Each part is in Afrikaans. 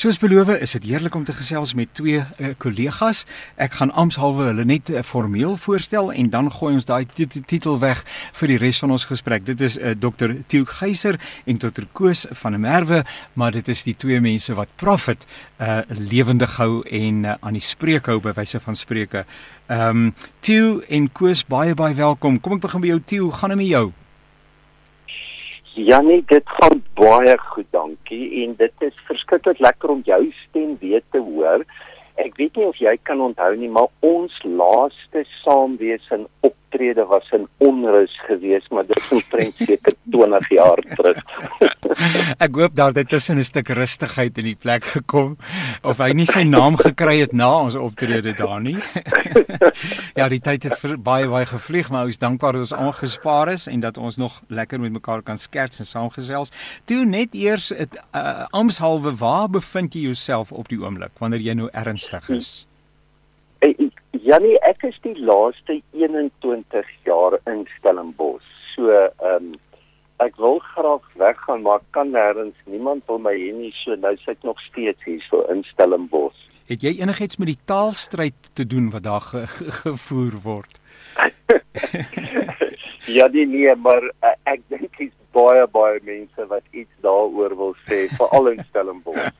Soos beloof, is dit heerlik om te gesels met twee uh, kollegas. Ek gaan ampshalwe hulle net uh, formeel voorstel en dan gooi ons daai titel weg vir die res van ons gesprek. Dit is uh, Dr. Theo Geyser en Dr. Koos van der Merwe, maar dit is die twee mense wat Prophet uh lewendig hou en uh, aan die spreek hou by wyse van spreuke. Ehm um, Theo en Koos baie baie welkom. Kom ek begin by jou hoe gaan dit met jou? Ja nee, dit gaan baie goed, dankie. En dit is verskriklik lekker om jou stem weer te hoor. Ek weet nie of jy kan onthou nie, maar ons laaste saamwees in optrede was in onrus geweest, maar dit is omtrent seker 20 jaar terug. ek hoop daar het tussen 'n stuk rustigheid in die plek gekom of hy nie sy naam gekry het na ons optrede daar nie. ja, die tyd het baie baie gevlieg, maar ons dankbaar dat ons aangespaar is en dat ons nog lekker met mekaar kan skerts en saamgesels. Toe net eers dit uh, ampshalwe waar bevind jy jouself op die oomblik wanneer jy nou ernstig is? Janie, ek is die laaste 21 jaar in Stellenbosch. So, ehm um, ek wil graag weggaan maar kan nêrens niemand wil my hê nie so nou sit nog steeds hier so in Stellenbosch. Het jy enigiets met die taalstryd te doen wat daar ge ge gevoer word? ja nee nee maar uh, ek dink dis baie baie mense wat iets daaroor wil sê veral in Stellenbosch.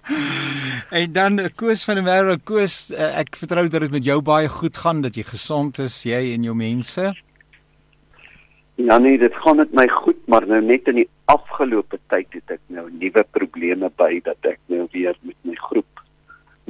en dan eh, Koos van der Merwe Koos uh, ek vertrou dat dit met jou baie goed gaan dat jy gesond is jy en jou mense. Ja nee, dit gaan met my goed, maar nou net in die afgelope tyd het ek nou nuwe probleme by dat ek nou weer met my groep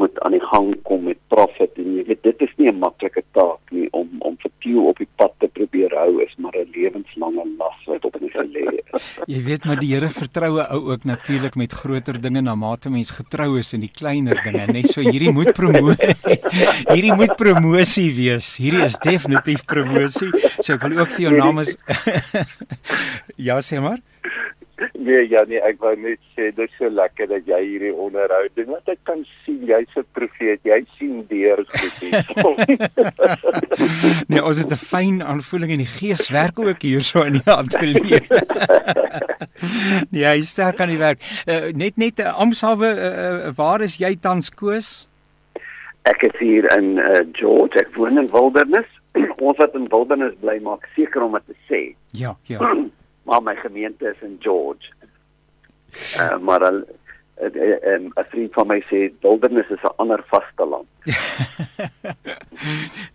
moet aan die gang kom met profit en jy weet dit is nie 'n maklike taak nie om om vir Theo op die pad te probeer hou is maar 'n lewenslange las wat op my gelê is. Jy weet maar die Here vertroue ou ook natuurlik met groter dinge na mate mens getrou is in die kleiner dinge net so hierdie moet promosie hierdie moet promosie wees. Hierdie is definitief promosie. So ek wil ook vir jou namens Ja sê maar. Nee, ja nee, ek wou net sê dit is so lekker dat jy hierdie onderhoud doen want ek kan sien jy's 'n profeet. Jy sien deur goed. nee, ons het 'n fyn aanvoeling en die gees werk ook hier so in die ateljee. nee, hy sterk aan die werk. Uh, net net uh, Amsawe, uh, uh, waar is jy tans koes? Ek is hier in uh, George. Ek woon in Wildernis. ons wat in Wildernis bly maak seker om dit te sê. Ja, ja maar my gemeente is in George. Uh, maar dan 'n 'n vriend van my sê wildernis is 'n ander vasteland.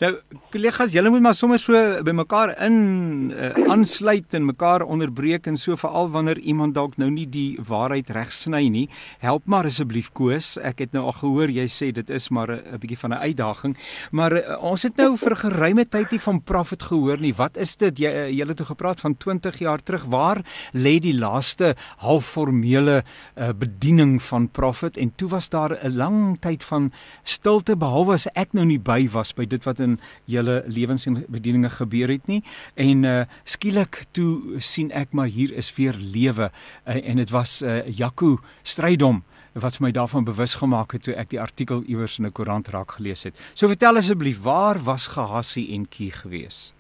nou kollegas, julle moet maar sommer so by mekaar in uh, aansluit en mekaar onderbreek en so veral wanneer iemand dalk nou nie die waarheid reg sny nie. Help maar asseblief Koos. Ek het nou al gehoor jy sê dit is maar 'n bietjie van 'n uitdaging, maar uh, ons het nou vir 'n geruime tyd nie van Prophet gehoor nie. Wat is dit? Jy uh, het toe gepraat van 20 jaar terug. Waar lê die laaste halfformele uh, bediening van Prophet en toe was daar 'n lang tyd van stilte behalwe as ek nou nie by was by dit wat in julle lewens en bedieninge gebeur het nie en uh, skielik toe sien ek maar hier is weer lewe uh, en dit was uh, Jaco Strydom wat my daarvan bewus gemaak het toe ek die artikel iewers in 'n koerant raak gelees het. So vertel asseblief waar was Gehassie en Kie gewees?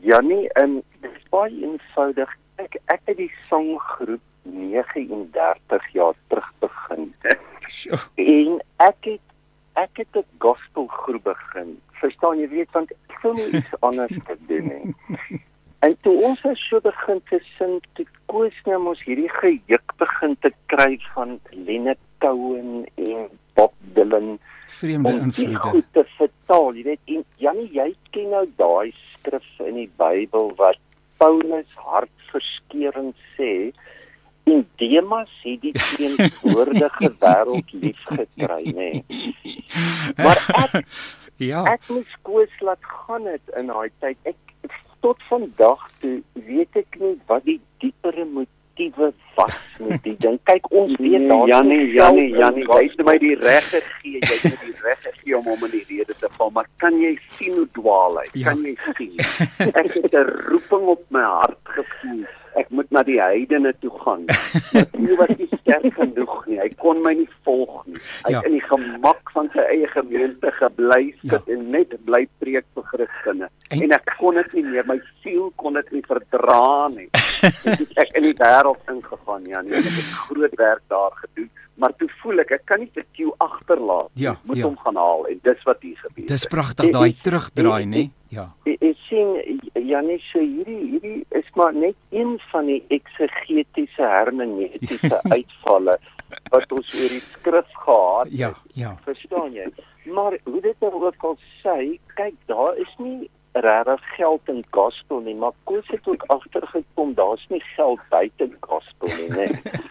Jannie, en dit is baie eenvoudig. Ek ek het die sanggroep 39 jaar terug begin. en ek het ek het 'n gospelgroep begin. Verstaan jy weet want ek sou nie iets anders te doen nie. En toe ons so begin te sing, toe koes nou mos hierdie gejuk begin te kry van Leonard Cohen en Bob Dylan vreemde invloede. Goed te vertaal, jy weet, en Janie, jy ken nou daai skrif in die Bybel wat Paulus hartverskeurende sê En Demas het die teenwoordige wêreld lief gekry, nê. Nee. Maar ek ja, ek moes koes laat gaan het in daai tyd. Ek tot vandag toe weet ek nie wat die diepere motiewe was met die ding. Kyk, ons weet daar Janie, Janie, Janie, jy het my die reg gegee. Jy het my die reg gegee om hom in die rede te val, maar kan jy sien hoe dwaal hy? Ja. Kan jy sien? Ek het 'n roeping op my hart gevoel ek moet na die heidene toe gaan. Hy was nie sterk genoeg nie. Hy kon my nie volg nie. Hy ja. het in die gemak van sy eie gemeente gebly sit ja. en net bly preek vir Christene. En, en ek kon dit nie meer, my siel kon dit nie verdra nie. ek in die wêreld ingegaan, ja, nee, ek het groot werk daar gedoen maar toe voel ek ek kan nie vir Q agterlaat. Ja, moet ja. hom gaan haal en dis wat hier gebeur. Dis pragtig daai terugdraai, nê? Ja. Ek sien Janie so hierdie hierdie is maar net een van die eksegetiese hermeneutiese uitvalle wat ons oor die skrif gehad het. Ja, ja. Verstaan jy? Maar hoe dit nou ook al sê, kyk, daar is nie regtig geld in gospel nie, maar Koos het ook agtergekom daar's nie geld buite gospel nie, né?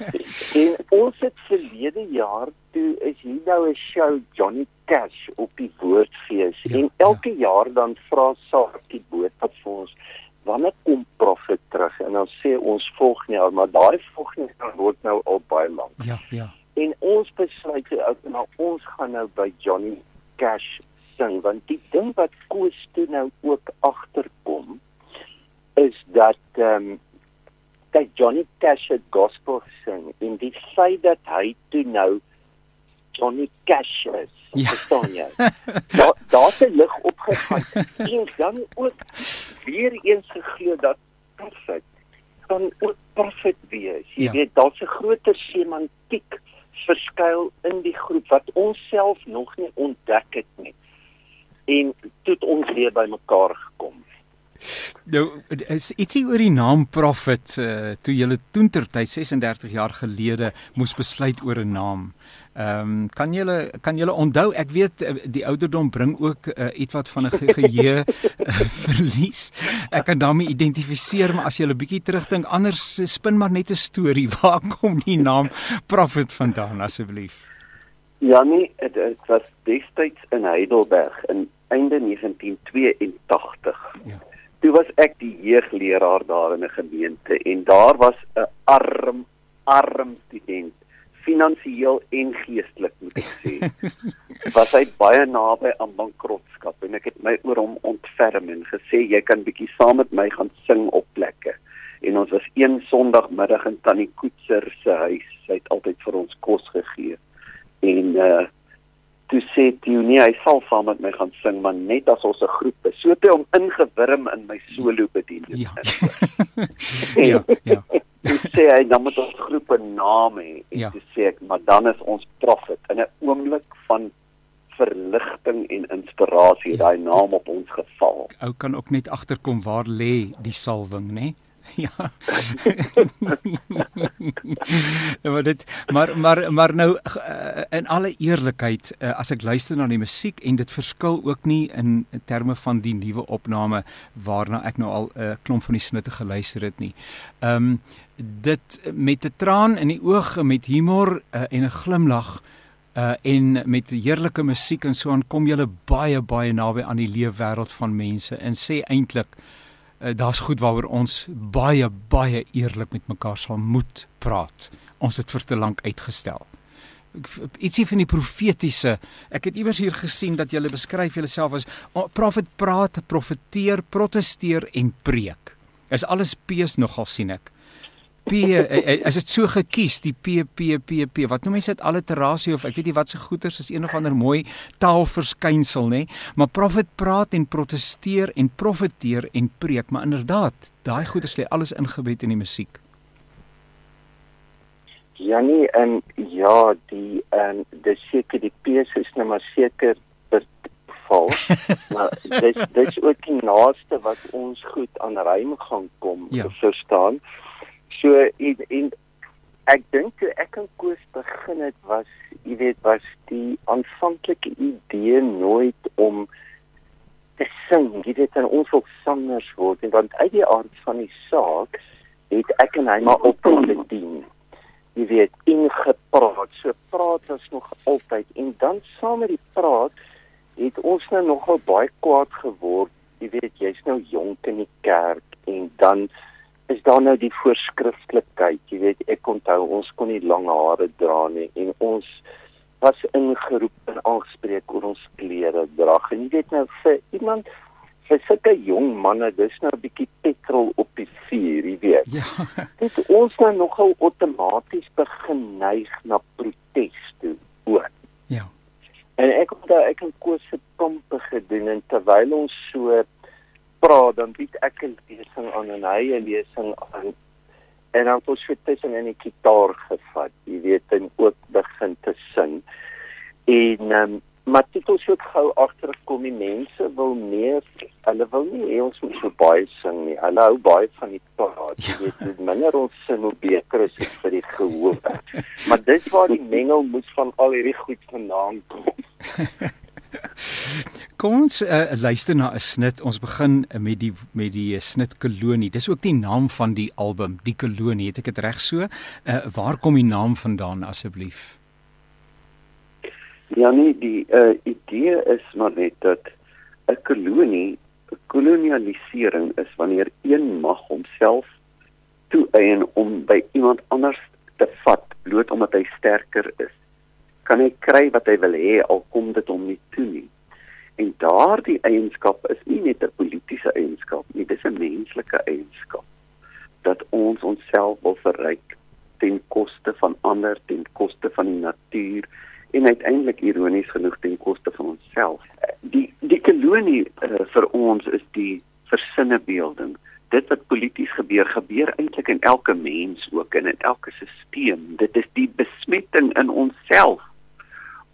en ons het verlede jaar toe is hier nou 'n show Johnny Cash op die woordfees ja, en elke ja. jaar dan vra Saartjie boodskap vir ons wanneer kom profet terug en dan sê ons volgende jaar, maar daai volgende jaar word nou al baie lank. Ja, ja. En ons besluit ou nou ons gaan nou by Johnny Cash sing want die ding wat Koos toe nou ook agterkom is dat ehm um, dat Johnny Cash het gospel sing en die feit dat hy toe nou Johnny Cash is ja. verstaan jy daar daar's 'n lig opgegaan en dan ook weer eens geglo dat perfek kan ook perfek wees jy ja. weet daar's 'n groter semantiek verskuil in die groep wat ons self nog nie ontdek het nie en toe ons weer bymekaar gekom. Nou is ietsie oor die naam Prophet uh, toe julle toentertyd 36 jaar gelede moes besluit oor 'n naam. Ehm um, kan julle kan julle onthou ek weet uh, die ouderdom bring ook uh, iets wat van 'n geheue uh, verlies. Ek kan daarmee identifiseer maar as jy 'n bietjie terugdink anders spin maar net 'n storie waar kom die naam Prophet vandaan asseblief? Ja nee, dit was destyds in Heidelberg in einde 1982. Ja. Toe was ek die jeugleraar daar in 'n gemeente en daar was 'n arm arm student finansiëel en geestelik moet ek sê. was hy baie naby aan bankrotskap en ek het my oor hom ontferm en gesê jy kan bietjie saam met my gaan sing op plekke. En ons was een Sondagmiddag in Tannie Koetser se huis. Sy het altyd vir ons kos gegee. En uh toe sê Tio nee, hy sal saam met my gaan sing, maar net as ons 'n groep is. So het hy hom ingewurm in my solo bediening. Ja. ja, ja. Toe sê hy dan moet ons groep 'n naam hê. En ja. toe sê ek, maar dan is ons prophet in 'n oomblik van verligting en inspirasie ja. daai naam op ons geval. Ou kan ook net agterkom waar lê die salwing, né? Nee? Ja. maar dit maar maar maar nou uh, in alle eerlikheid uh, as ek luister na die musiek en dit verskil ook nie in, terme van die nuwe opname waarna ek nou al 'n uh, klomp van die snitte geluister het nie. Ehm um, dit met 'n traan in die oog met humor uh, en 'n glimlag uh en met heerlike musiek en so aan kom jy baie baie naby aan die leefwêreld van mense en sê eintlik uh, daar's goed waaroor ons baie baie eerlik met mekaar sal moet praat. Ons het vir te lank uitgestel. Ietsie van die profetiese. Ek het iewers hier gesien dat jy beskryf jouself as profet praat, profeteer, protesteer en preek. Is alles pees nogal sien ek. P eh, eh, is dit so gekies die P P P P? Wat noem mense dit? Alliterasie of ek weet nie wat se goeters is een of ander mooi taalverskynsel nê? Maar profet praat en protesteer en profeteer en preek maar inderdaad daai goeters lê alles ingebed in die musiek. Ja nee en ja die en dis seker die P is nou maar seker val maar dis dis ook die naaste wat ons goed aan rym gaan kom ja. verstaan? So en, en ek dink ek en Koos begin het was jy weet was die aanvanklike idee nooit om te sing jy weet en ons wil sangers word en want uit die aard van die saak het ek en hy maar op bedien jy weet ingepraat so praat ons nog altyd en dan saam met die praat het ons nou nogal baie kwaad geword jy weet jy's nou jonk in die kerk en dan is daar nou die voorskriftelikheid. Jy weet, ek onthou ons kon nie lang hare dra nie en ons was ingeroep en aangespreek oor ons klere dra. En jy weet nou vir iemand vir sulke jong manne, dis nou 'n bietjie petrol op die vuur, jy weet. Ja. Dit ons nou nogal outomaties begin neig na protes toe ook. Ja. En ek daar ek het koers se pompe gedoen en terwyl ons so praat, dan bied ek 'n lesing aan en hy 'n lesing aan. En dan het ons tussen in die gitaar gevat, jy weet, en ook begin te sing. En um, maar dit is ook gou agterkom die mense wil meer hulle wil nie hê ons moet so baie sing nie. Hulle hou baie van die praat. Jy weet, hoe minder ons sing hoe beter is dit vir die gehoor. maar dis waar die mengel moet van al hierdie goed vandaan kom. Kom ons uh, luister na 'n snit. Ons begin met die met die snit Kolonie. Dis ook die naam van die album, die Kolonie. Het ek dit reg so? Uh, waar kom die naam vandaan asseblief? Ja nee, die uh, idee is maar net dat 'n kolonie, 'n kolonialisering is wanneer een mag homself toeëien om by iemand anders te vat bloot omdat hy sterker is. Kan hy kry wat hy wil hê al kom dit hom nie toe nie. En daardie eienskap is nie net 'n politieke eienskap nie, dis 'n menslike eienskap dat ons onsself wil verryk ten koste van ander, ten koste van die natuur en uiteindelik ironies genoeg ten koste van onsself. Die die kolonie uh, vir ons is die versinnebeelding. Dit wat polities gebeur, gebeur eintlik in elke mens ook en in elke stelsel. Dit is die besmetting in onsself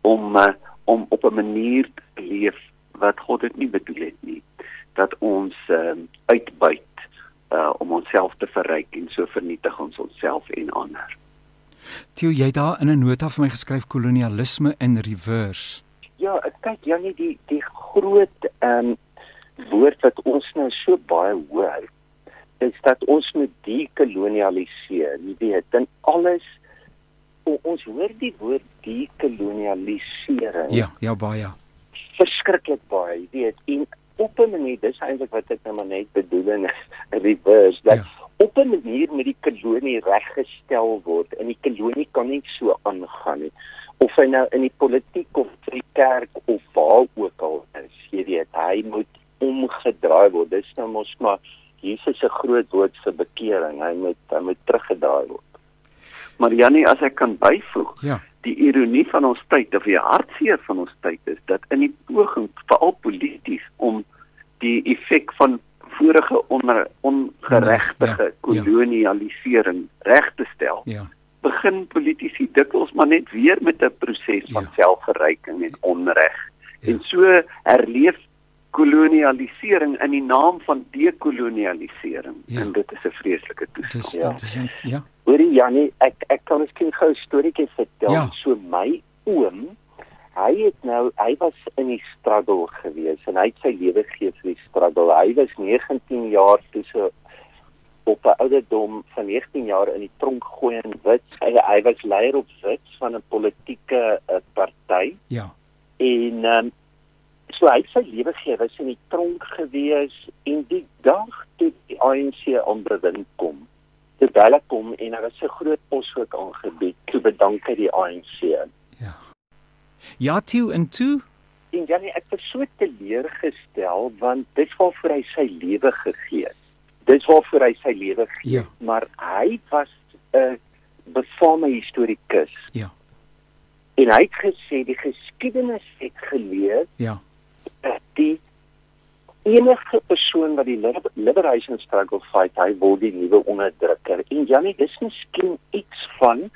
om uh, om op 'n manier te leef wat God dit nie bedoel het nie. Dat ons uh, uitbuit uh, om onsself te verryk en so vernietig ons onsself en ander. Tio, jy daar in 'n nota vir my geskryf kolonialisme in reverse. Ja, kyk Janie, die die groot ehm um, woord wat ons nou so baie hoor, is dat ons moet dekolonialiseer. Jy weet, dan alles ons hoor die woord dekolonialisering. Ja, ja baie. Verskriklik baie, jy weet, en op 'n manier dis eintlik wat ek nou maar net bedoel in reverse dat ja. op 'n manier met die kolonie reggestel word en die kolonie kan nie so aangaan nie. Of hy nou in die politiek of die kerk of waar ook al is jy weet hy moet omgedraai word. Dis nou mos maar Jesus se groot woord vir bekering. Hy moet hy moet teruggedraai word maar Jannie as ek kan byvoeg ja die ironie van ons tyd of die hartseer van ons tyd is dat in die poging veral polities om die effek van vorige onder ongeregtige ja, kolonialisering ja. reg te stel. Ja. Begin politici dikwels maar net weer met 'n proses van ja. selfverryking en onreg. Ja. En so herleef kolonialisering in die naam van dekolonialisering ja. en dit is 'n vreeslike toestand. Ja. Dis ja. Hoorie Jannie, ek ek kan miskien gou 'n storieetjie vertel. Ja. So my oom hy het nou hy was in die struggle gewees en hy het sy lewe gegee vir die struggle. Hy was 19 jaar toe so op 'n ouderdom van 19 jaar in die tronk gooi en wit. Hy, hy was leier op wit van 'n politieke uh, party. Ja. En um, so hy het sy lewe gegee, was in die tronk gewees en die dag toe die ANC onderwin kom. Dit hulle kom en daar was 'n groot poshoek aangebied. Toe bedank hy die ANC. Ja, toe en toe. En Janie, ek was so teleurgestel want dit was vir hy sy lewe gegee. Dit was vir hy sy lewe gegee, ja. maar hy was 'n befaamde historikus. Ja. En hy het gesê die geskiedenis het geleer ja. dat die enige persoon wat die liberation struggle fight, hy word die nuwe onderdrukker. En Janie, dis miskien iets van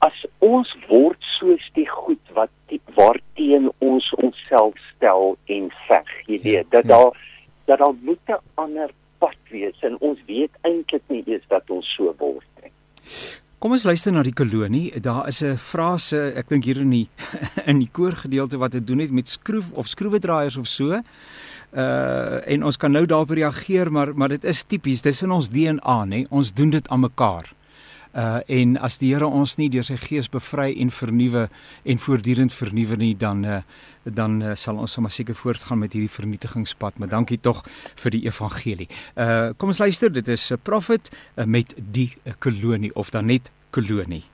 as ons word soos die goed wat die, waarteen ons onsself stel en veg, jy ja, weet, dat ja. daar dat daar moet 'n ander pad wees en ons weet eintlik nie eens dat ons so word nie. Kom ons luister na die kolonie. Daar is 'n frase, ek dink hier in die in die koorgedeelte wat dit doen het met skroef of skroewedraaiers of so. Uh en ons kan nou daarop reageer, maar maar dit is tipies, dis in ons DNA, nê? Ons doen dit aan mekaar uh en as die Here ons nie deur sy gees bevry en vernuwe en voortdurend vernuwe nie dan uh dan uh, sal ons sommer seker voortgaan met hierdie vernietigingspad maar dankie tog vir die evangelie. Uh kom ons luister dit is 'n profet uh, met die uh, kolonie of dan net kolonie.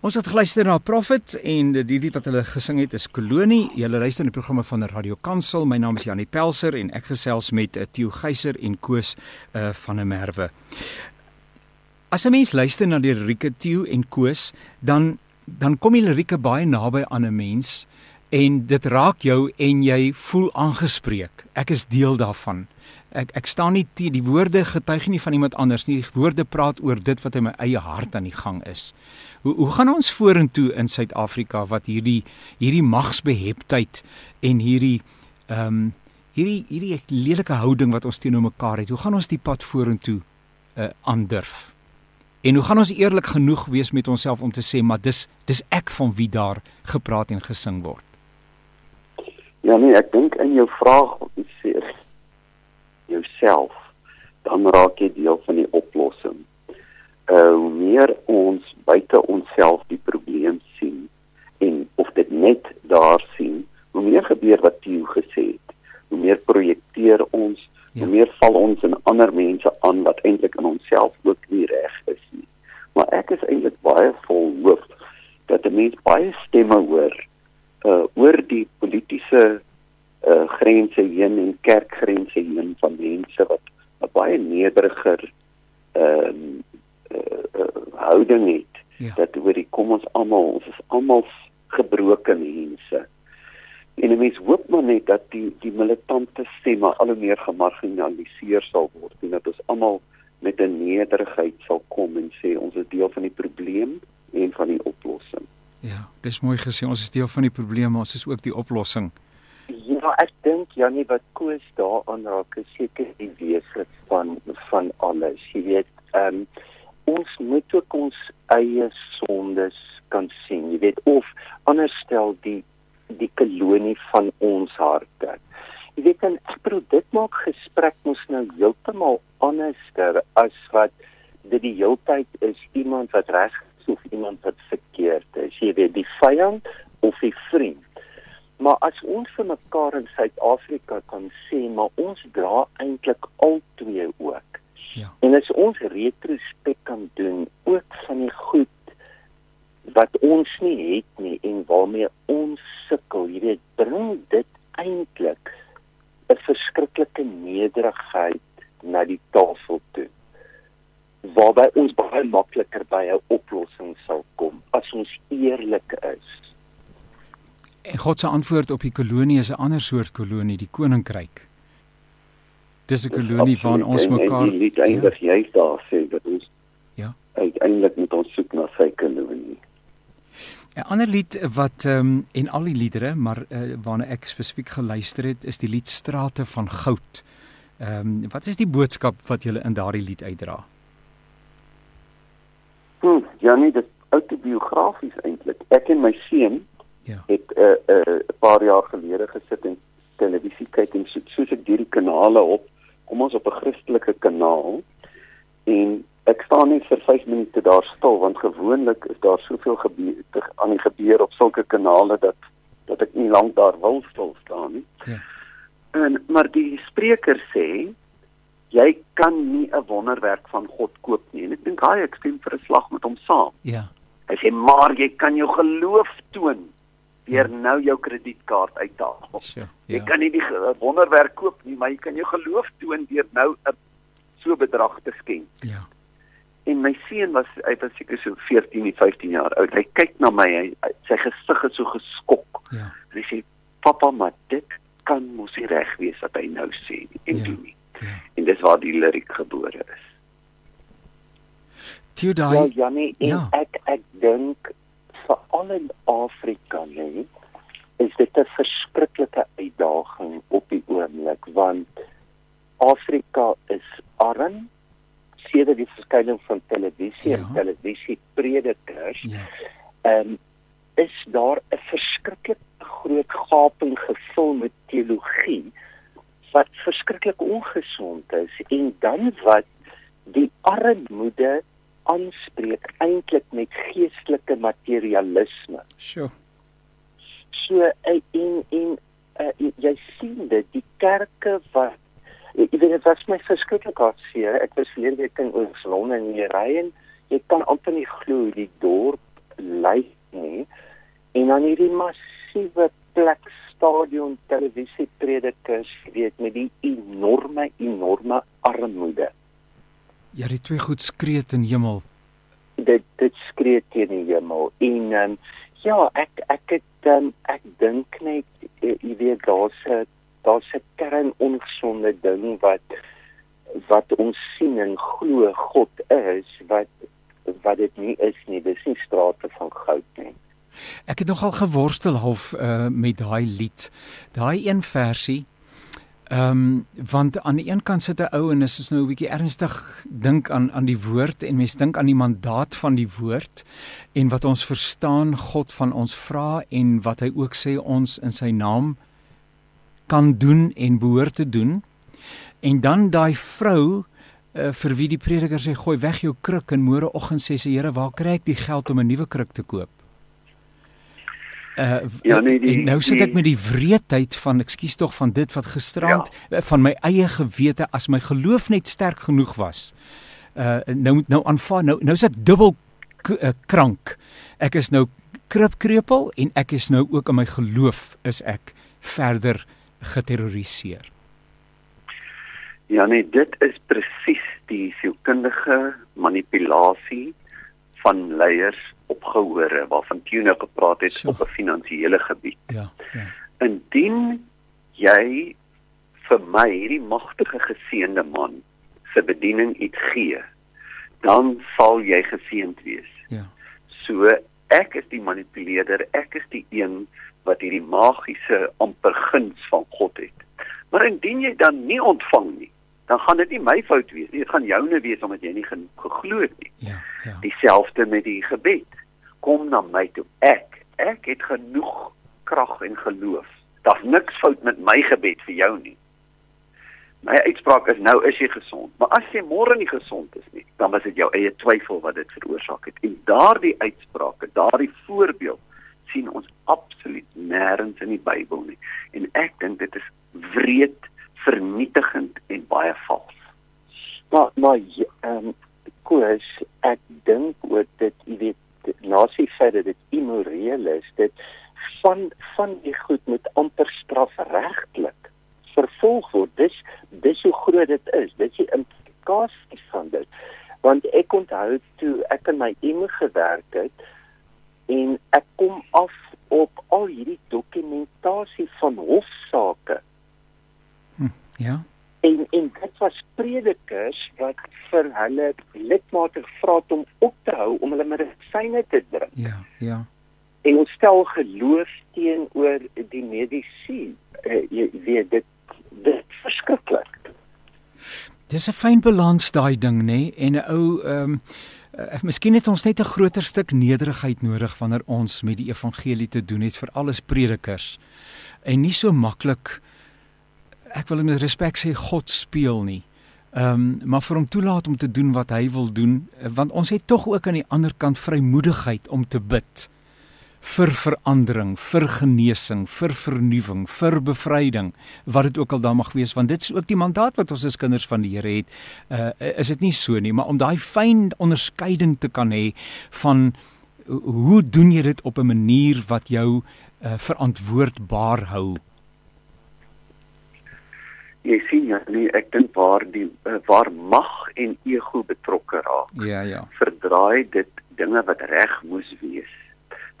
Ons het geluister na Prophet en die lied wat hulle gesing het is Kolonie. Julle luister na die programme van Radio Kansel. My naam is Janie Pelser en ek gesels met uh, Theo Geyser en Koos uh, van der Merwe. As 'n mens luister na die lirieke Theo en Koos, dan dan kom die lirieke baie naby aan 'n mens en dit raak jou en jy voel aangespreek. Ek is deel daarvan. Ek ek staan nie die, die woorde getuig nie van iemand anders nie. Die woorde praat oor dit wat in my eie hart aan die gang is. Hoe hoe gaan ons vorentoe in Suid-Afrika wat hierdie hierdie magsbeheptheid en hierdie ehm um, hierdie hierdie lelike houding wat ons teenoor mekaar het. Hoe gaan ons die pad vorentoe uh aandurf? En hoe gaan ons eerlik genoeg wees met onsself om te sê maar dis dis ek van wie daar gepraat en gesing word? Ja nee, ek dink in jou vraag sê jouself, dan raak jy deel van die oplossing. Uh hoe meer ons buite onsself die probleem sien en of dit net daar sien, hoe meer gebeur wat jy gesê het. Hoe meer projekteer ons, ja. hoe meer val ons in ander mense aan wat eintlik in onsself ook nie reg is nie. Maar ek is eintlik baie vol hoop dat 'n mens baie stemme hoor uh oor die politieke uh grense heen en kerkgrense heen van mense wat 'n baie nederiger ehm uh, uh, uh, houding het ja. dat oor die kom ons almal ons is almal gebroke mense en 'n mens hoop maar net dat die die militante stemme al hoe meer gemarginaliseer sal word en dat ons almal met 'n nederigheid sal kom en sê ons is deel van die probleem en van die oplossing ja dis mooi gesê ons is deel van die probleem ons is ook die oplossing Ja, ek dink Janie wat koes daaraan raak, is seker die wese van van alles. Jy weet, ehm um, ons moet ook ons eie sondes kan sien. Jy weet of anders stel die die kolonie van ons harte. Jy weet dan ek bedoel dit maak gesprek mos nou heeltemal anderster as wat dit die heeltyd is iemand wat reg is of iemand wat verkeerd is. Jy weet die vyand of die vriend. Maar as ons vir mekaar in Suid-Afrika kan sê, maar ons dra eintlik al twee ook. Ja. En as ons retrospek kan doen ook van die goed wat ons nie het nie en waarmee ons sukkel, jy weet, bring dit eintlik 'n verskriklike nederigheid na die tafel toe. Waarby ons baie makliker by 'n oplossing sal kom as ons eerlik is. En God se antwoord op die kolonie is 'n ander soort kolonie, die koninkryk. Dis 'n kolonie waarin ons mekaar en, en die eindig ja. jy daar sê dat ons ja, uiteindelik moet ons soek na sy kolonie. 'n Ander lied wat ehm um, en al die liedere, maar uh, waarna ek spesifiek geluister het, is die lied Strate van Goud. Ehm um, wat is die boodskap wat jy in daardie lied uitdra? Hm, ja nee, dit autobiografies eintlik. Ek en my seun ja. het 'n uh, 'n uh, paar jaar gelede gesit en televisie kyk en so, soos ek hierdie kanale op kom ons op 'n Christelike kanaal en ek staan net vir 5 minute daar stil want gewoonlik is daar soveel gebeur aan die gebeur op sulke kanale dat dat ek nie lank daar wil stil staan nie. Ja. En maar die spreker sê jy kan nie 'n wonderwerk van God koop nie. En ek dink hy ek stem vir 'n slag met hom saam. Ja. Hy sê maar jy kan jou geloof toon deur nou jou kredietkaart uit te haal. Sure, ja. Jy kan nie die wonderwerk koop nie, maar jy kan jou geloof toon deur nou 'n so bedrag te skenk. Ja. En my seun was hy was seker so 14, 15 jaar oud. Hy kyk na my, hy, sy gesig is so geskok. Ja. Hy sê: "Pappa, maar dit kan mos nie reg wees wat hy nou sê nie." En ja. doen nie. Ja. En dis waar die liriek gebore is. Theodai, ja, Jannie, ja. ek ek dink veral in Afrika lê, is dit 'n verskyning van televisie ja. en televisiepredikers. Ja. Ehm is daar 'n verskriklike groot gaping gevul met teologie wat verskriklik ongesond is en dan wat die armoede aanspreek eintlik met geestelike materialisme. Sjoe. So eh, en en uh, jy sien dit die kerke wat ek weet dit was my verskriklik hartseer. Ek was verlede week in Oos-London en jy ry en jy kan amper nie glo die dorp lyk nie. En dan hierdie massiewe plek stadion televisiepredikers, weet met die enorme enorme armoede. Ja, die twee goed skree in hemel. Dit dit skree teen die hemel. En um, ja, ek ek het um, ek dink net uh, jy weet daar's 'n daar's 'n kern ongesonde ding wat wat ons sien en glo God is wat wat dit nie is nie. Dis nie strate van goud nie. Ek het nogal geworstel half uh, met daai lied. Daai een versie Ehm um, want aan die een kant sit 'n ou en is ons nou 'n bietjie ernstig dink aan aan die woord en mens dink aan die mandaat van die woord en wat ons verstaan God van ons vra en wat hy ook sê ons in sy naam kan doen en behoort te doen. En dan daai vrou uh, vir wie die prediker sê gooi weg jou kruk en môreoggend sê sy Here waar kry ek die geld om 'n nuwe kruk te koop? Uh, ja, nee, die, nou sit ek met die wreedheid van ekskuus tog van dit wat gisterand ja. uh, van my eie gewete as my geloof net sterk genoeg was. Uh nou nou aanvaar nou nou is ek dubbel uh, krank. Ek is nou kripkrepel en ek is nou ook in my geloof is ek verder geterroriseer. Ja nee, dit is presies die sielkundige manipulasie van leiers opgehore waarvan Tuna gepraat het sure. op 'n finansiële gebied. Ja, ja. Indien jy vir my hierdie magtige geseënde man se bediening iets gee, dan sal jy geseënd wees. Ja. So ek is die manipuleerder, ek is die een wat hierdie magiese amper guns van God het. Maar indien jy dan nie ontvang nie, dan gaan dit nie my fout wees nie, dit gaan joune wees omdat jy nie geglo het nie. Ja, ja. Dieselfde met die gebed kom na my toe. Ek, ek het genoeg krag en geloof. Daar's niks fout met my gebed vir jou nie. My uitspraak is nou is jy gesond, maar as jy môre nie gesond is nie, dan was dit jou eie twyfel wat dit veroorsaak het. En daardie uitsprake, daardie voorbeeld sien ons absoluut nêrens in die Bybel nie. En ek dink dit is wreed, vernietigend en baie vals. Maar maar ehm um, koers, ek dink ook dit, jy weet, nasie feit dat dit immoreel is, dit van van die goed moet amper strafregtelik vervolg word. Dis dis hoe groot dit is. Dit is die implikasies van dit. Want ek onthou toe ek in my emo gewerk het en ek kom af op al hierdie dokumentasie van hofsaake. Hm, ja en en dit was predikers wat vir hulle lidmate gevra het om op te hou om hulle medisyne te drink. Ja, ja. En ons stel geloof teenoor die medisy. Uh, jy weet dit dit verskriklik. Dis 'n fyn balans daai ding nê? En 'n ou ehm um, uh, miskien het ons net 'n groter stuk nederigheid nodig wanneer ons met die evangelie te doen het vir alles predikers. En nie so maklik ek wil met respek sê God speel nie. Ehm um, maar vir hom toelaat om te doen wat hy wil doen eh, want ons het tog ook aan die ander kant vrymoedigheid om te bid vir verandering, vir genesing, vir vernuwing, vir bevryding, wat dit ook al dan mag wees want dit is ook die mandaat wat ons as kinders van die Here het. Uh is dit nie so nie, maar om daai fyn onderskeiding te kan hê van hoe doen jy dit op 'n manier wat jou uh verantwoordbaar hou? Jy sien ja nee ek dink waar die uh, waar mag en ego betrokke raak ja ja. verdraai dit dinge wat reg moes wees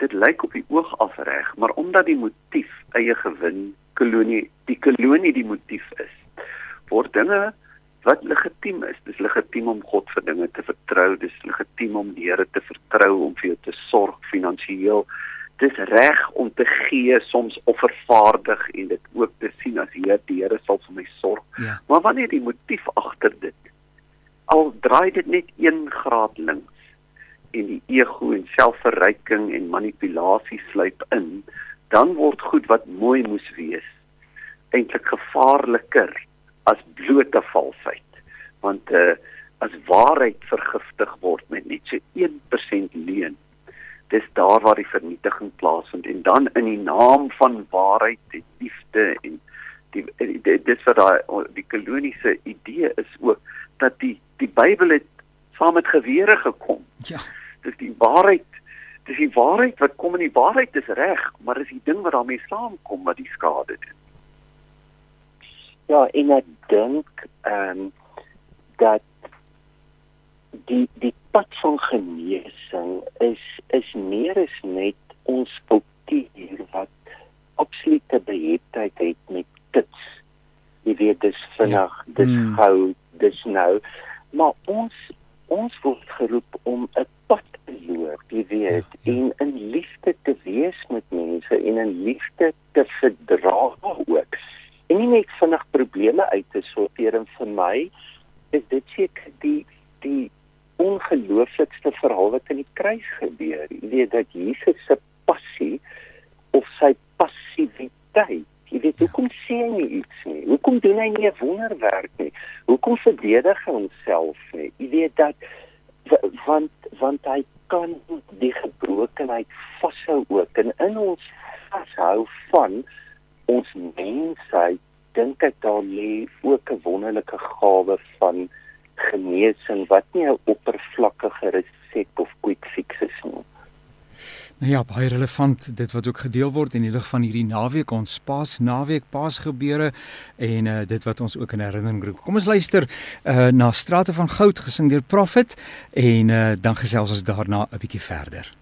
dit lyk op die oog af reg maar omdat die motief eie gewin kolonie die kolonie die motief is word dinge wat legitiem is dis legitiem om God vir dinge te vertrou dis legitiem om die Here te vertrou om vir jou te sorg finansiëel dis reg om te gee soms offervaardig en dit ook te sien as Heer die Here sal vir my sorg. Ja. Maar wanneer die motief agter dit al draai dit net 1 graad links en die ego en selfverryking en manipulasie sluip in, dan word goed wat mooi moes wees eintlik gevaarliker as blote valsheid. Want uh as waarheid vergiftig word met net so 1% leuen dis daar waar die vernietiging plaasvind en dan in die naam van waarheid en liefde en die dis wat daai die koloniese idee is ook dat die die Bybel het saam met gewere gekom. Ja. Dis die waarheid dis die waarheid wat kom en die waarheid is reg, maar dis die ding wat daarmee saamkom wat die skade doen. Ja, en ek dink ehm um, dat die die pad van genesing is is meer as net ons kultuur wat absolute beheptheid het met kits. Jy weet dis vinnig, ja. dis hmm. gou, dis nou. Maar ons ons word geroep om 'n pad te loop, jy weet, ja, ja. en in liefde te wees met mense en in liefde te verdra ook. En nie net vinnig probleme uit te sorteer en vir my is dit seker die die ongelooflikste verhaal wat in die kruis gebeur. Jy weet dat Jesus se passie of sy passiwiteit Jy weet, hoekom sê hy nie iets nie? Hoekom doen hy nie 'n wonderwerk nie? Hoekom verdedig hy homself nie? Jy weet dat want want hy kan die gebrokenheid vashou ook en in ons vashou van ons mensheid dink ek daar lê ook 'n wonderlike gawe van genesing wat nie 'n oppervlakkige resep of quick fix is nie. Nou ja, baie relevant dit wat ook gedeel word in die lig van hierdie naweek ons Paas naweek Paas gebeure en uh, dit wat ons ook in herinnering roep. Kom ons luister uh, na Strate van Goud gesing deur Prophet en uh, dan gesels ons daarna 'n bietjie verder.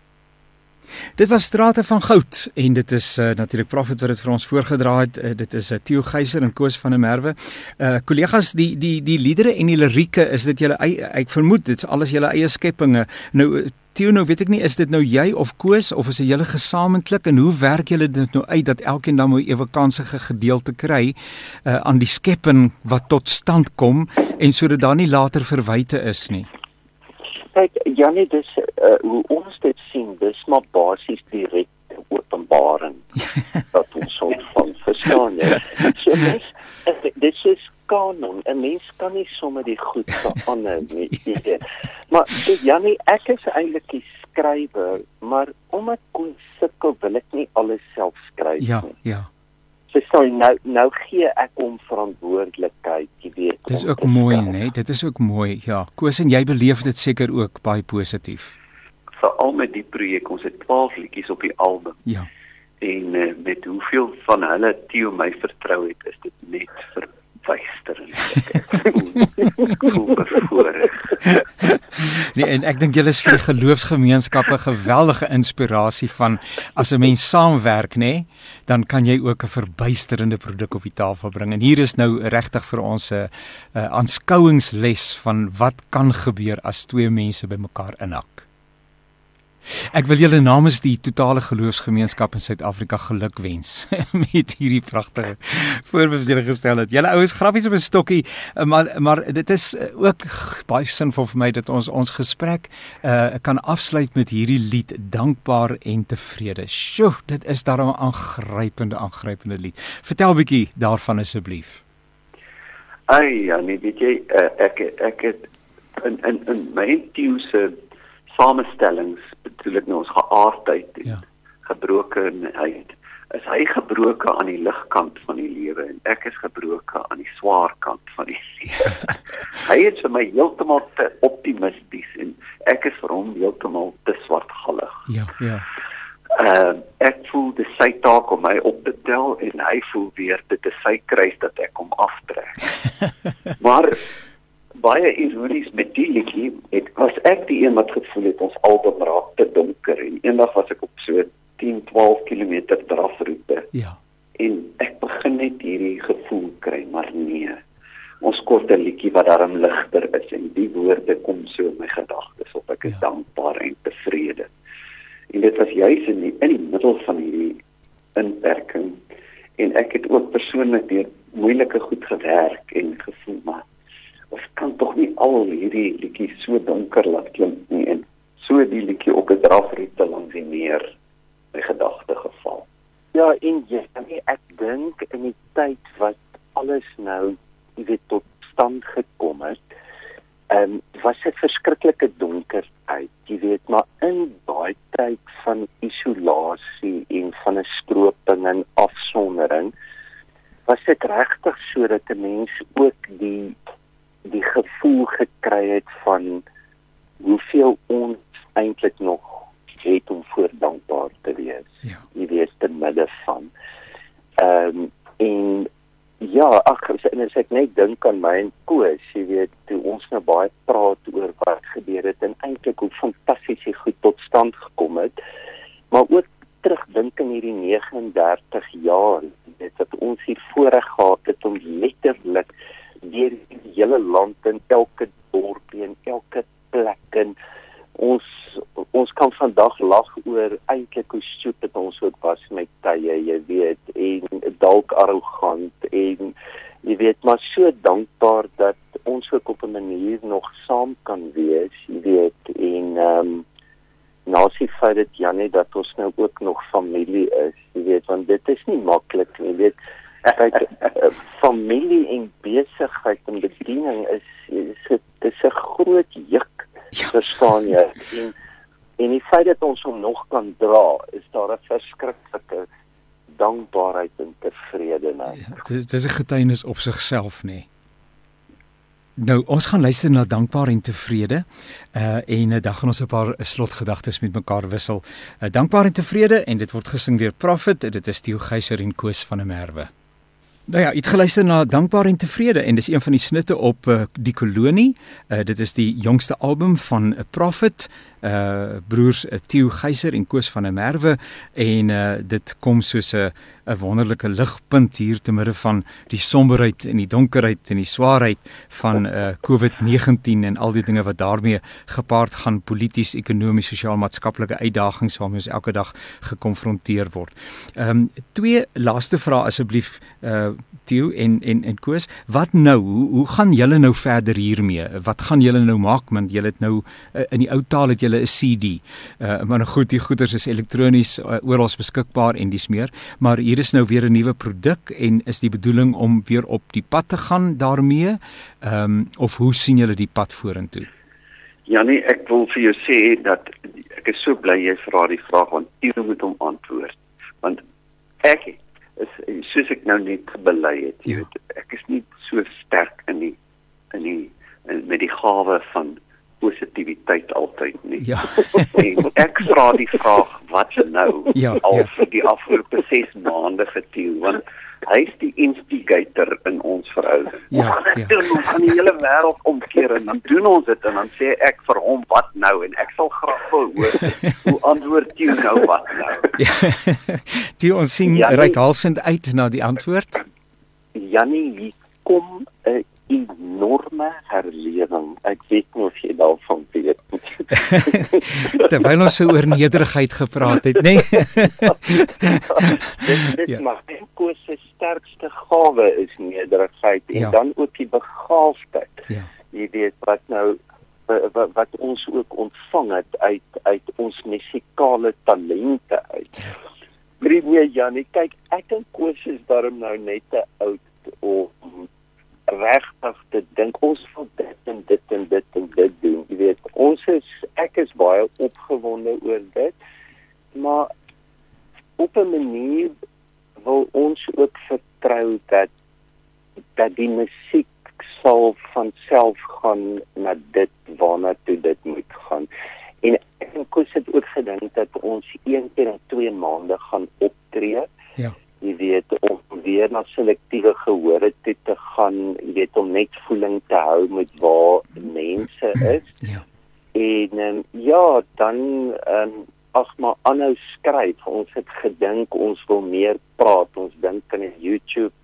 Dit was Strate van Goud en dit is uh, natuurlik Prophet wat dit vir ons voorgedra het. Uh, dit is 'n uh, Theo Geyser en Koos van der Merwe. Uh kollegas, die die die liedere en die lirieke is dit julle ek vermoed dit is alles julle eie skepinge. Nou Theo, nou weet ek nie is dit nou jy of Koos of is dit julle gesamentlik en hoe werk julle dit nou uit dat elkeen dan moet ewe kansige gedeelte kry uh aan die skepping wat tot stand kom en sodat daar nie later verwyte is nie kyk Janie dis uh, hoe ons dit sien dis maar basies direk openbaring wat ons soort van verstaan ja so dis dis is kanon 'n mens kan nie sommer die goed verander nie maar Janie ek is eintlik die skrywer maar omdat kon sukkel wil ek nie alles self skryf ja, nie ja ja So sorry nou nou gee ek hom verantwoordelikheid, jy weet. Dis ook mooi, né? Nee? Dit is ook mooi. Ja, Koos en jy beleef dit seker ook baie positief. Veral met die projek, ons het 12 liedjies op die album. Ja. En uh, met hoeveel van hulle Theo my vertrou het, is dit net vir verwysterend. nee, en ek dink julle is vir die geloofsgemeenskappe geweldige inspirasie van as 'n mens saamwerk, nê, nee, dan kan jy ook 'n verbuisterende produk op die tafel bring. En hier is nou regtig vir ons 'n aanskouingsles van wat kan gebeur as twee mense bymekaar inhak. Ek wil julle namens die totale geloofsgemeenskap in Suid-Afrika gelukwens met hierdie pragtige voorbeeld wat julle gestel het. Julle oues grappies op 'n stokkie, eh, maar maar dit is eh, ook baie sinvol vir my dat ons ons gesprek uh kan afsluit met hierdie lied Dankbaar en Tevrede. Sjoe, dit is daarom 'n aangrypende aangrypende lied. Vertel 'n bietjie daarvan asseblief. Ai, ja, nee, jy, uh, ek ek het in in in my teuse samestellings bedoel ek nou ons geaardheid en ja. gebrokenheid is hy gebroke aan die ligkant van die lewe en ek is gebroke aan die swaar kant van die lewe. hy is vir my heeltemal te optimisties en ek is vir hom heeltemal te swartgallig. Ja, ja. Ehm uh, ek voel dis sy taak om my op te tel en hy voel weer dit is sy kruis dat ek hom aftrek. maar baie ironies met die liedjie. Het was ek die een wat gevoel het ons album raak te donker en eendag was ek op so 10 12 km drafroete. Ja. En ek begin net hierdie gevoel kry maar nee. Ons kort 'n liedjie wat daarom ligter is en die woorde kom so in my gedagtes op. Ek is ja. dankbaar en tevrede. En dit was juis in die, in die middel van hierdie inperking. En ek het ook persoonlik deur moeilike goed gewerk en gevoel maar ons kan tog nie al hierdie liedjies so donker laat klink nie en so die liedjie op 'n drafroete langs die meer my gedagte geval. Ja, en jy, ek dink in die tyd wat alles nou, jy weet, tot stand gekom het, ehm um, was dit verskriklike donker uit, jy weet, maar in daai tyd van isolasie en van 'n stroping en afsondering was dit regtig sodat 'n mens ook die die gevoel gekry het van hoeveel ons eintlik nog het om voor dankbaar te wees. Ja. Jy weet te midde van. Ehm um, en ja, ag en as ek net dink aan my en Koos, jy weet, toe ons nou baie praat oor wat gebeur het en eintlik hoe fantasties dit goed tot stand gekom het. Maar ook terugdink in hierdie 39 jaar, dit wat ons hier voorreg gehad het om letterlik deur die hele land in elke dorpie en elke plek en ons ons kan vandag lag oor eintlik hoe stupid ons ook was met tye, jy weet, en dalk arrogant en jy weet, maar so dankbaar dat ons ook op 'n manier nog saam kan wees, jy weet, en ehm um, sien feit dat Janie dat ons nou ook nog familie is, jy weet, want dit is nie maklik nie, jy weet kyk familie en besigheid en bediening is is dit is 'n groot juk ja. verstaan jy en en die feit dat ons hom nog kan dra is daar 'n verskriklike dankbaarheid en tevredenheid ja, dit is 'n getuienis op sigself nê nee. Nou, ons gaan luister na dankbaar en tevrede. Uh en uh, dan gaan ons 'n paar slotgedagtes met mekaar wissel. Uh, dankbaar en tevrede en dit word gesing deur Prophet. Dit is Theo Geyser en Koos van der Merwe. Nou ja, het geluister na Dankbaar en Tevrede en dis een van die snitte op uh, die kolonie. Uh, dit is die jongste album van 'n uh, Prophet, uh broers uh, Theo Geyser en Koos van der Merwe en uh dit kom soos 'n 'n wonderlike ligpunt hier te midde van die somberheid en die donkerheid en die swaarheid van uh COVID-19 en al die dinge wat daarmee gepaard gaan polities, ekonomies, sosiaal-maatskaplike uitdagings waarmee ons elke dag gekonfronteer word. Ehm um, twee laaste vrae asseblief uh Theo en en en Koos, wat nou? Hoe hoe gaan julle nou verder hiermee? Wat gaan julle nou maak want julle het nou uh, in die ou taal het julle 'n CD. Uh maar nou goed, die goeders is elektronies uh, oral beskikbaar en dis meer, maar hier is nou weer 'n nuwe produk en is die bedoeling om weer op die pad te gaan daarmee? Ehm um, of hoe sien julle die pad vorentoe? Janie, ek wil vir jou sê dat ek is so bly jy vra die vraag want jy moet hom antwoord. Want ek is soos ek nou net gebely het, jy ja. weet, ek is nie so sterk in die in die in, met die gawe van positiwiteit altyd nie. Ja. ek vra die vraag wat nou ja, al ja. vir die afgelope 6 maande geteel want hy's die instigator in ons verhouding. Ja, ja. Ons gaan die hele wêreld omkeer en dan doen ons dit en dan sê ek vir hom wat nou en ek sal graag wil hoor hoe antwoord jy nou wat nou. Ja. Die ons sien ja, ryk halsend uit na die antwoord. Jannie, hier kom 'n enorme herlewing. Ek weet nie of jy daarvan weet nie. Terwyl ons so oor nederigheid gepraat het, nê? Nee. dit dit ja. maar Koos se sterkste gawe is nederigheid en ja. dan ook die begaafdheid. Ja. Jy weet wat nou wat, wat ons ook ontvang het uit uit ons musikale talente uit. Ja. Briefie Janie, kyk, ek en Koos is daarom nou net te oud regtig te dink ons wil dit en dit en dit en dit doen. Jy weet, ons is ek is baie opgewonde oor dit. Maar op 'n manier wil ons ook vertrou dat dat die musiek sal van self gaan na dit waarna toe dit moet gaan. En ek het kos dit ook gedink dat ons een keer in 2 maande gaan optree. Ja jy weet om weer na selektiewe gehore toe te gaan, jy weet om net voeling te hou met waar mense is. Ja. En um, ja, dan ehm um, ag maar aanhou skryf. Ons het gedink ons wil meer praat. Ons dink aan 'n YouTube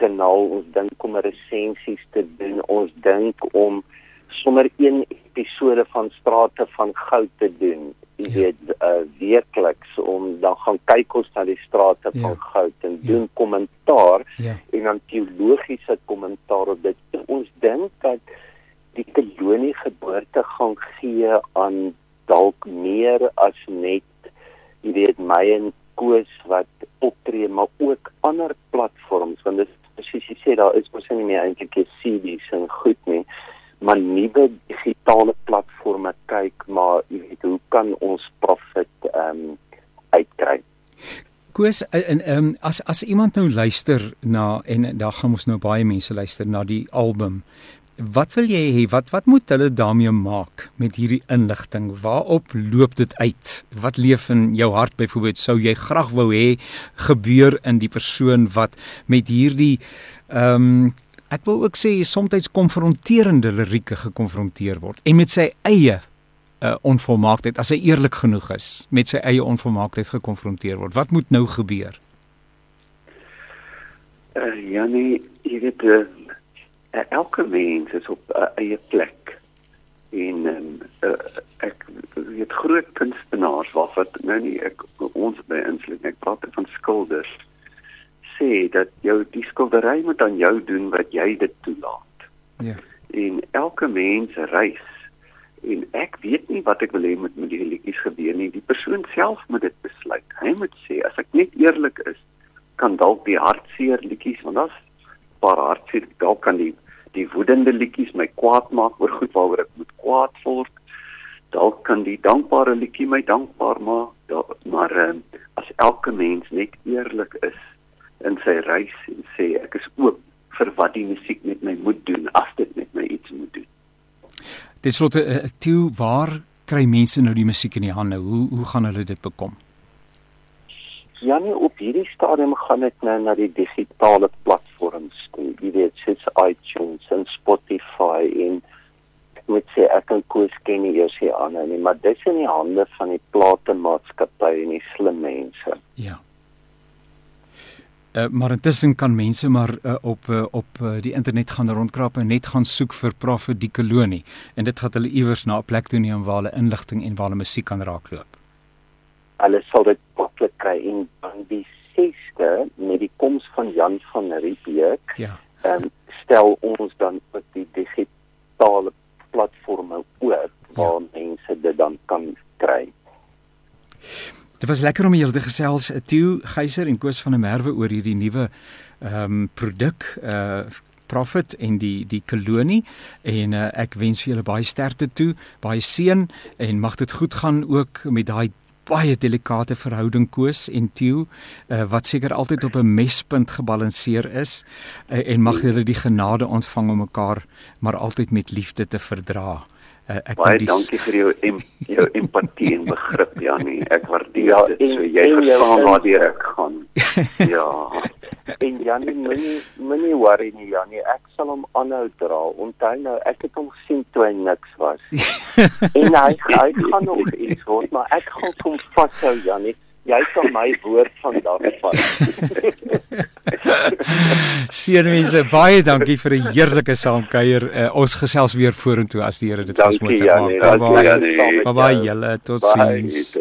kanaal, ons dink om resensies te doen. Ons dink om sommer een episode van Strate van Goud te doen jy ja. weet uh, weekliks om dan gaan kyk ons na die strate ja. van goud en ja. doen kommentaar ja. en dan teologiese kommentaar op dit ons dink dat die kolonie geboorte gaan gee aan dalk meer as net jy weet my en koos wat optree maar ook ander platforms want dit presies jy sê daar is mos nie meer eintlik CD's en goed nie maar nuwe digitale platforms kyk maar jy weet hoe kan ons profit ehm um, uitkry Koos en ehm um, as as iemand nou luister na en daar gaan ons nou baie mense luister na die album Wat wil jy hê wat wat moet hulle daarmee maak met hierdie inligting? Waarop loop dit uit? Wat leef in jou hart? Byvoorbeeld sou jy graag wou hê gebeur in die persoon wat met hierdie ehm um, ek wil ook sê soms konfronterende lirieke gekonfronteer word en met sy eie uh, onvolmaaktheid as hy eerlik genoeg is met sy eie onvolmaaktheid gekonfronteer word. Wat moet nou gebeur? Uh, ja nee, jy weet uh, elke mens is op 'n uh, eie plek en um, uh, ek weet groot kunstenaars wat nou nie ek ons by insluit ek praat van skilders sê dat jou die skildery moet aan jou doen wat jy dit toelaat. Ja. En elke mens reis en ek weet nie wat ek wil hê met met die liedjies gebeur nie. Die persoon self moet dit besluit. Hy moet sê as ek net eerlik is, kan dalk die hartseer liedjies want daar's paar hartseer dalk kan die die woedende liedjies my kwaad maak oor goed waaroor ek moet kwaad word dalk kan die dankbare liedjie my dankbaar maak dalk, maar um, as elke mens net eerlik is in sy reis en sê ek is oop vir wat die musiek met my moet doen as dit met my iets moet doen Dis slotte uh, toe waar kry mense nou die musiek in die hande hoe hoe gaan hulle dit bekom Ja nee, op hierdie stadium gaan dit nou na die digitale platforms toe. Jy weet, soos iTunes en Spotify en ek moet sê ek kan koes ken nie eers hier aan nie, maar dit is in die hande van die platemaatskappye en die slim mense. Ja. Uh, maar intussen kan mense maar uh, op uh, op uh, die internet gaan rondkrap en net gaan soek vir Prof die kolonie en dit gaan hulle iewers na 'n plek toe neem waar hulle inligting en waar hulle musiek kan raakloop. Hulle sal dit maklik kry en dan die 6ste met die koms van Jan van Riebeeck. Ja. Ehm um, stel ons dan op die digitale platforms oop ja. waar ja. mense dit dan kan. Dit was lekker om julle te gesels, Theo Geyser en Koos van der Merwe oor hierdie nuwe ehm um, produk uh Profit en die die kolonie en uh, ek wens vir julle baie sterkte toe, baie seën en mag dit goed gaan ook met daai baie delikate verhouding koes en Theo uh, wat seker altyd op 'n mespunt gebalanseer is uh, en mag julle die genade ontvang om mekaar maar altyd met liefde te verdra. Uh, ek baie die... dankie vir jou em, jou empatie en begrip Janie. Ek waardeer ja, dit. So jy verstaan waar ek gaan. ja. En Janie, moenie moenie worry nie Janie, ek sal hom aanhou dra. Onthou nou, ek het hom gesien toe hy niks was. en hy hy gaan nog iets word, maar ek gaan kom vashou Janie. Jy kan my woord vandag vat. Seënwense, baie dankie vir 'n heerlike saamkuier. Uh, ons gesels weer vorentoe as die Here dit ons moet maak. Bye bye. Bye bye julle. Totsiens.